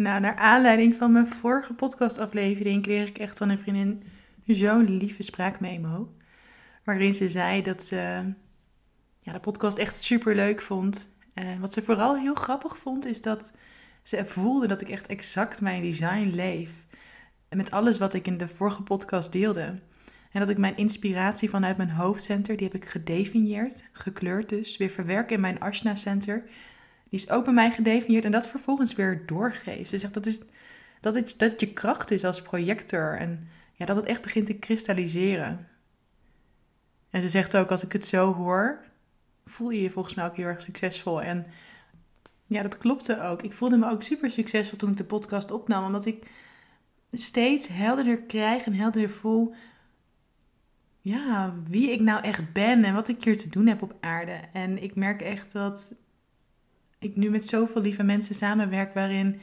Nou, naar aanleiding van mijn vorige podcastaflevering kreeg ik echt van een vriendin zo'n lieve spraakmemo. Waarin ze zei dat ze ja, de podcast echt super leuk vond. En wat ze vooral heel grappig vond, is dat ze voelde dat ik echt exact mijn design leef. Met alles wat ik in de vorige podcast deelde. En dat ik mijn inspiratie vanuit mijn hoofdcenter, die heb ik gedefinieerd, gekleurd dus, weer verwerk in mijn Ashna Center. Die is ook bij mij gedefinieerd en dat vervolgens weer doorgeef. Ze zegt dat, is, dat, het, dat je kracht is als projector en ja, dat het echt begint te kristalliseren. En ze zegt ook, als ik het zo hoor, voel je je volgens mij ook heel erg succesvol. En ja, dat klopte ook. Ik voelde me ook super succesvol toen ik de podcast opnam, omdat ik steeds helderder krijg en helderder voel ja, wie ik nou echt ben en wat ik hier te doen heb op aarde. En ik merk echt dat ik nu met zoveel lieve mensen samenwerk waarin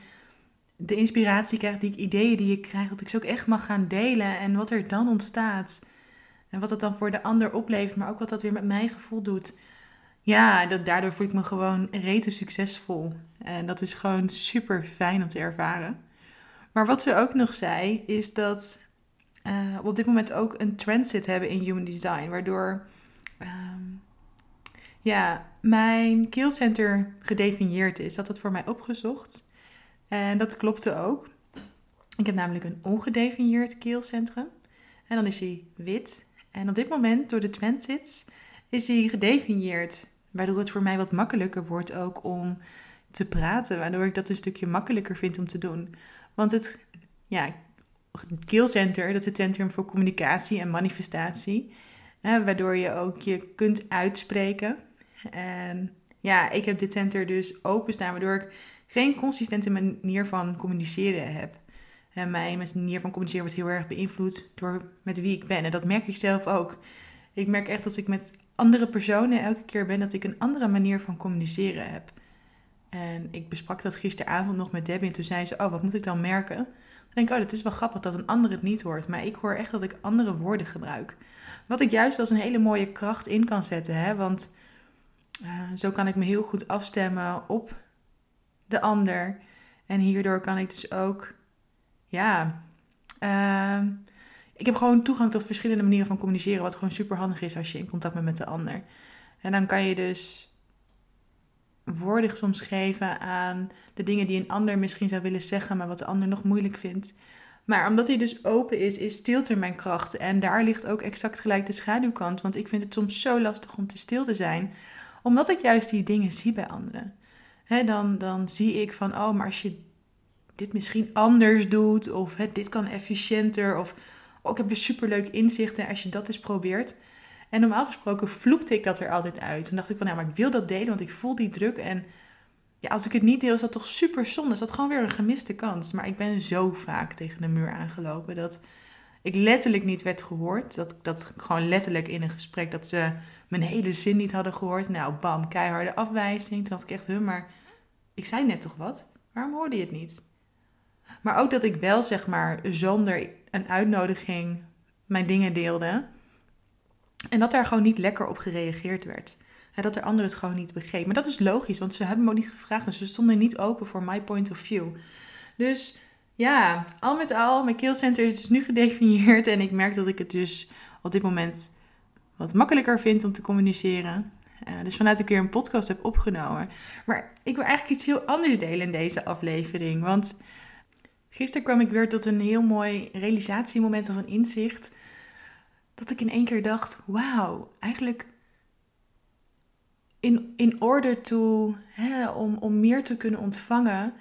de inspiratie krijg, die ideeën die ik krijg, dat ik ze ook echt mag gaan delen en wat er dan ontstaat. En wat dat dan voor de ander oplevert, maar ook wat dat weer met mijn gevoel doet. Ja, dat, daardoor voel ik me gewoon rete succesvol. En dat is gewoon super fijn om te ervaren. Maar wat ze ook nog zei, is dat uh, we op dit moment ook een transit hebben in Human Design. Waardoor ehm, ja, mijn keelcenter gedefinieerd is. Dat het voor mij opgezocht. En dat klopte ook. Ik heb namelijk een ongedefinieerd keelcentrum. En dan is hij wit. En op dit moment, door de transits, is hij gedefinieerd. Waardoor het voor mij wat makkelijker wordt ook om te praten. Waardoor ik dat een stukje makkelijker vind om te doen. Want het ja, keelcenter, dat is het centrum voor communicatie en manifestatie. Hè, waardoor je ook je kunt uitspreken. En ja, ik heb dit center dus openstaan, waardoor ik geen consistente manier van communiceren heb. En mijn manier van communiceren wordt heel erg beïnvloed door met wie ik ben. En dat merk ik zelf ook. Ik merk echt als ik met andere personen elke keer ben, dat ik een andere manier van communiceren heb. En ik besprak dat gisteravond nog met Debbie en toen zei ze, oh, wat moet ik dan merken? Dan denk ik, oh, het is wel grappig dat een ander het niet hoort. Maar ik hoor echt dat ik andere woorden gebruik. Wat ik juist als een hele mooie kracht in kan zetten. Hè? Want uh, zo kan ik me heel goed afstemmen op de ander. En hierdoor kan ik dus ook, ja, uh, ik heb gewoon toegang tot verschillende manieren van communiceren. Wat gewoon super handig is als je in contact bent met de ander. En dan kan je dus woorden soms geven aan de dingen die een ander misschien zou willen zeggen, maar wat de ander nog moeilijk vindt. Maar omdat hij dus open is, is stilte mijn kracht. En daar ligt ook exact gelijk de schaduwkant. Want ik vind het soms zo lastig om te stil te zijn. Omdat ik juist die dingen zie bij anderen. dan, dan zie ik van, oh, maar als je dit misschien anders doet. Of dit kan efficiënter. Of oh, ik heb een superleuk inzicht. En als je dat eens probeert. En normaal gesproken vloekte ik dat er altijd uit. Toen dacht ik van, nou, maar ik wil dat delen, want ik voel die druk. En ja, als ik het niet deel, is dat toch super zonde. Is dat gewoon weer een gemiste kans. Maar ik ben zo vaak tegen de muur aangelopen dat ik letterlijk niet werd gehoord. Dat, dat gewoon letterlijk in een gesprek dat ze mijn hele zin niet hadden gehoord. Nou, bam, keiharde afwijzing. Toen dacht ik echt, huh, maar ik zei net toch wat? Waarom hoorde je het niet? Maar ook dat ik wel, zeg maar, zonder een uitnodiging mijn dingen deelde. En dat daar gewoon niet lekker op gereageerd werd. En dat er anderen het gewoon niet begrepen. Maar dat is logisch, want ze hebben me ook niet gevraagd. Dus ze stonden niet open voor my point of view. Dus ja, al met al, mijn keelcenter is dus nu gedefinieerd. En ik merk dat ik het dus op dit moment wat makkelijker vind om te communiceren. Uh, dus vanuit ik weer een podcast heb opgenomen. Maar ik wil eigenlijk iets heel anders delen in deze aflevering. Want gisteren kwam ik weer tot een heel mooi realisatiemoment of een inzicht dat ik in één keer dacht: wauw, eigenlijk in, in order to, hè, om, om meer te kunnen ontvangen,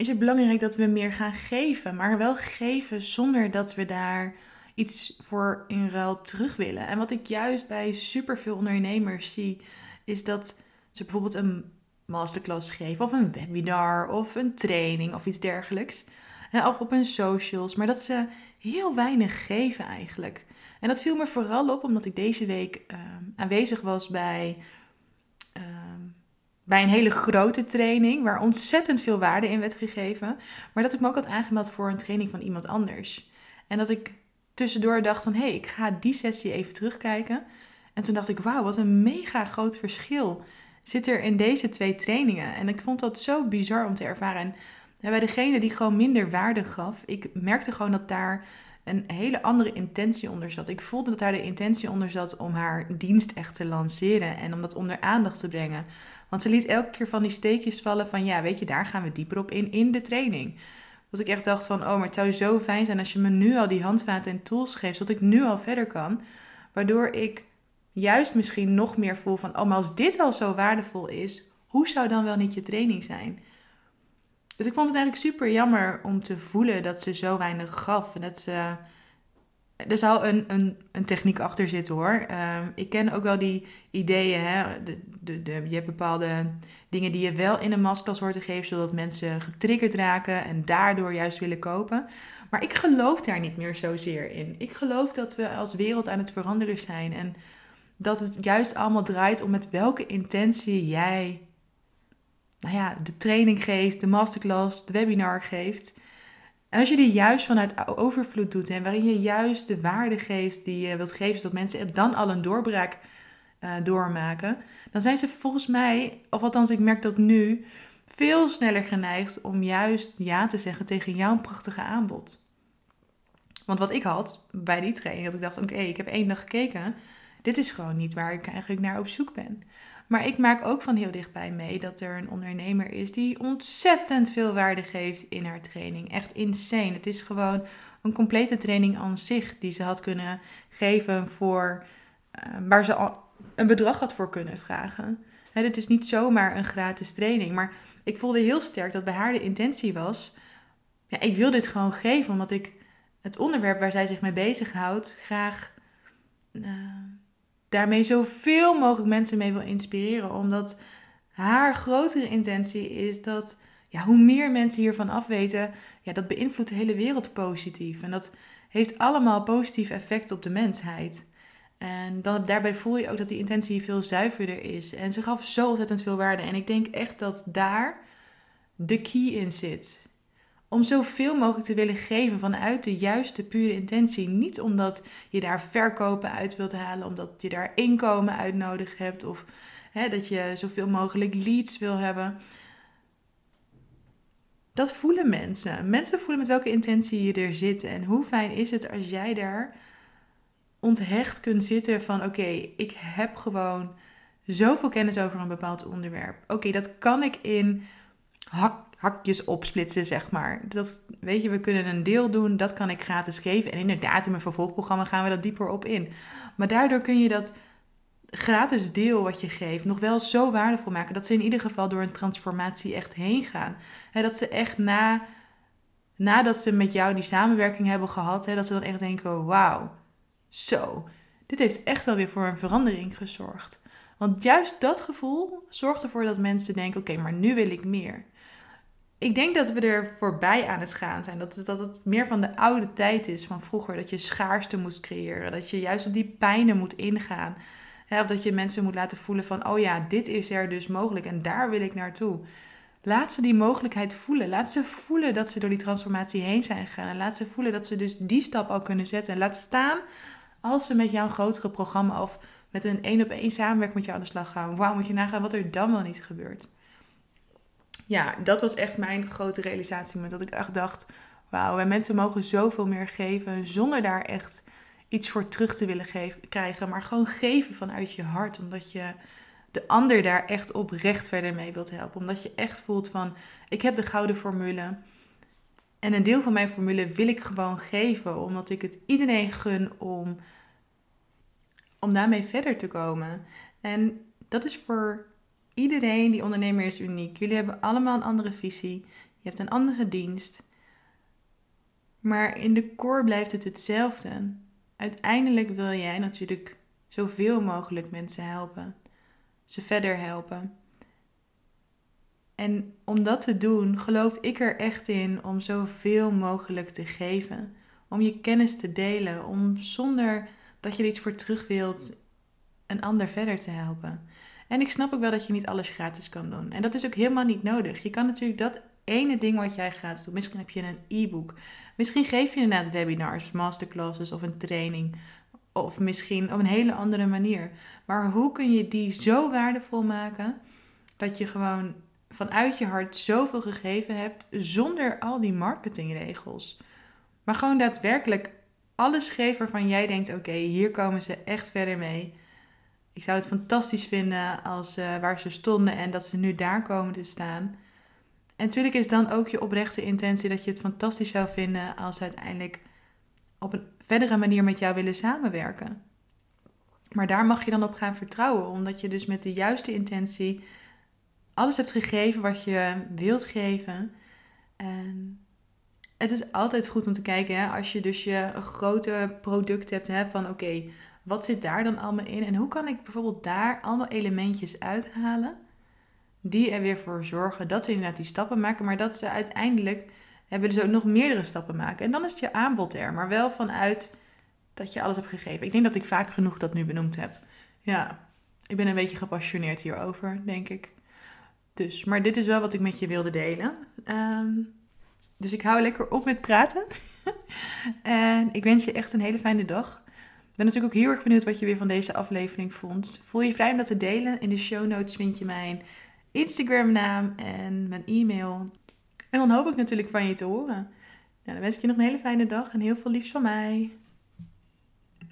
is het belangrijk dat we meer gaan geven. Maar wel geven zonder dat we daar iets voor in ruil terug willen. En wat ik juist bij superveel ondernemers zie, is dat ze bijvoorbeeld een masterclass geven, of een webinar, of een training, of iets dergelijks. Of op hun socials, maar dat ze heel weinig geven eigenlijk. En dat viel me vooral op omdat ik deze week uh, aanwezig was bij, bij een hele grote training, waar ontzettend veel waarde in werd gegeven. Maar dat ik me ook had aangemeld voor een training van iemand anders. En dat ik tussendoor dacht van, hé, hey, ik ga die sessie even terugkijken. En toen dacht ik, wauw, wat een mega groot verschil zit er in deze twee trainingen. En ik vond dat zo bizar om te ervaren. En bij degene die gewoon minder waarde gaf, ik merkte gewoon dat daar een hele andere intentie onder zat. Ik voelde dat daar de intentie onder zat om haar dienst echt te lanceren en om dat onder aandacht te brengen. Want ze liet elke keer van die steekjes vallen van ja, weet je, daar gaan we dieper op in in de training. Dat ik echt dacht van, oh, maar het zou zo fijn zijn als je me nu al die handvaten en tools geeft, zodat ik nu al verder kan. Waardoor ik juist misschien nog meer voel van, oh, maar als dit al zo waardevol is, hoe zou dan wel niet je training zijn? Dus ik vond het eigenlijk super jammer om te voelen dat ze zo weinig gaf. En dat ze. Er zal een, een, een techniek achter zitten hoor. Ehm, ik ken ook wel die ideeën. Hè? De, de, de, je hebt bepaalde dingen die je wel in een masterclass hoort te geven, zodat mensen getriggerd raken en daardoor juist willen kopen. Maar ik geloof daar niet meer zozeer in. Ik geloof dat we als wereld aan het veranderen zijn. En dat het juist allemaal draait om met welke intentie jij nou ja, de training geeft, de masterclass, de webinar geeft. En als je die juist vanuit overvloed doet en waarin je juist de waarde geeft die je wilt geven, zodat mensen dan al een doorbraak uh, doormaken, dan zijn ze volgens mij, of althans ik merk dat nu, veel sneller geneigd om juist ja te zeggen tegen jouw prachtige aanbod. Want wat ik had bij die training, dat ik dacht, oké, ik heb één dag gekeken, dit is gewoon niet waar ik eigenlijk naar op zoek ben. Maar ik maak ook van heel dichtbij mee dat er een ondernemer is die ontzettend veel waarde geeft in haar training. Echt insane. Het is gewoon een complete training aan zich die ze had kunnen geven voor uh, waar ze al een bedrag had voor kunnen vragen. Dit is niet zomaar een gratis training. Maar ik voelde heel sterk dat bij haar de intentie was. Ja, ik wil dit gewoon geven omdat ik het onderwerp waar zij zich mee bezighoudt graag. Uh, daarmee zoveel mogelijk mensen mee wil inspireren. Omdat haar grotere intentie is dat ja, hoe meer mensen hiervan afweten, ja, dat beïnvloedt de hele wereld positief. En dat heeft allemaal positief effect op de mensheid. En dan, daarbij voel je ook dat die intentie veel zuiverder is. En ze gaf zo ontzettend veel waarde. En ik denk echt dat daar de key in zit om zoveel mogelijk te willen geven vanuit de juiste pure intentie. Niet omdat je daar verkopen uit wilt halen, omdat je daar inkomen uit nodig hebt of hè, dat je zoveel mogelijk leads wil hebben. Dat voelen mensen. Mensen voelen met welke intentie je er zit. En hoe fijn is het als jij daar onthecht kunt zitten van oké, ik heb gewoon zoveel kennis over een bepaald onderwerp. Oké, dat kan ik in hak hakjes opsplitsen, zeg maar. Dat, weet je, we kunnen een deel doen, dat kan ik gratis geven. En inderdaad, in mijn vervolgprogramma gaan we dat dieper op in. Maar daardoor kun je dat gratis deel wat je geeft nog wel zo waardevol maken... dat ze in ieder geval door een transformatie echt heen gaan. Dat ze echt na, nadat ze met jou die samenwerking hebben gehad... Dat ze dan echt denken, wauw, zo, dit heeft echt wel weer voor een verandering gezorgd. Want juist dat gevoel zorgt ervoor dat mensen denken: oké, maar nu wil ik meer ik denk dat we er voorbij aan het gaan zijn. Dat, dat het meer van de oude tijd is van vroeger. Dat je schaarste moest creëren. Dat je juist op die pijnen moet ingaan. of dat je mensen moet laten voelen van, oh ja, dit is er dus mogelijk en daar wil ik naartoe. Laat ze die mogelijkheid voelen. Laat ze voelen dat ze door die transformatie heen zijn gegaan. En laat ze voelen dat ze dus die stap al kunnen zetten. En laat staan als ze met jouw grotere programma of met een één op één samenwerking met jou aan de slag gaan. Wauw, moet je nagaan wat er dan wel niet gebeurt ja, dat was echt mijn grote realisatie. Dat ik echt dacht, wauw, wij mensen mogen zoveel meer geven zonder daar echt iets voor terug te willen geven, krijgen. Maar gewoon geven vanuit je hart, omdat je de ander daar echt oprecht verder mee wilt helpen. Omdat je echt voelt van, ik heb de gouden formule. En een deel van mijn formule wil ik gewoon geven, omdat ik het iedereen gun om, om daarmee verder te komen. En dat is voor Iedereen die ondernemer is uniek. Jullie hebben allemaal een andere visie. Je hebt een andere dienst. Maar in de core blijft het hetzelfde. Uiteindelijk wil jij natuurlijk zoveel mogelijk mensen helpen. Ze verder helpen. En om dat te doen, geloof ik er echt in om zoveel mogelijk te geven. Om je kennis te delen. Om zonder dat je er iets voor terug wilt, een ander verder te helpen. En ik snap ook wel dat je niet alles gratis kan doen. En dat is ook helemaal niet nodig. Je kan natuurlijk dat ene ding wat jij gratis doet. Misschien heb je een e-book. Misschien geef je inderdaad webinars, masterclasses of een training. Of misschien op een hele andere manier. Maar hoe kun je die zo waardevol maken dat je gewoon vanuit je hart zoveel gegeven hebt zonder al die marketingregels. Maar gewoon daadwerkelijk alles geven waarvan jij denkt: oké, hier komen ze echt verder mee. Ik zou het fantastisch vinden als uh, waar ze stonden en dat ze nu daar komen te staan. En natuurlijk is dan ook je oprechte intentie dat je het fantastisch zou vinden als ze uiteindelijk op een verdere manier met jou willen samenwerken. Maar daar mag je dan op gaan vertrouwen, omdat je dus met de juiste intentie alles hebt gegeven wat je wilt geven. En het is altijd goed om te kijken, hè, als je dus je grote product hebt, hè, van oké, wat zit daar dan allemaal in? En hoe kan ik bijvoorbeeld daar allemaal elementjes uithalen, die er weer voor zorgen dat ze inderdaad die stappen maken, maar dat ze uiteindelijk hebben dus ook nog meerdere stappen maken. En dan is het je aanbod er, maar wel vanuit dat je alles hebt gegeven. Ik denk dat ik vaak genoeg dat nu benoemd heb. Ja, ik ben een beetje gepassioneerd hierover, denk ik. Dus, maar dit is wel wat ik met je wilde delen. Ehm, dus ik hou lekker op met praten. en ik wens je echt een hele fijne dag. Ben natuurlijk ook heel erg benieuwd wat je weer van deze aflevering vond. Voel je vrij om dat te delen. In de show notes vind je mijn Instagram naam en mijn e-mail. En dan hoop ik natuurlijk van je te horen. Nou, dan wens ik je nog een hele fijne dag en heel veel liefs van mij.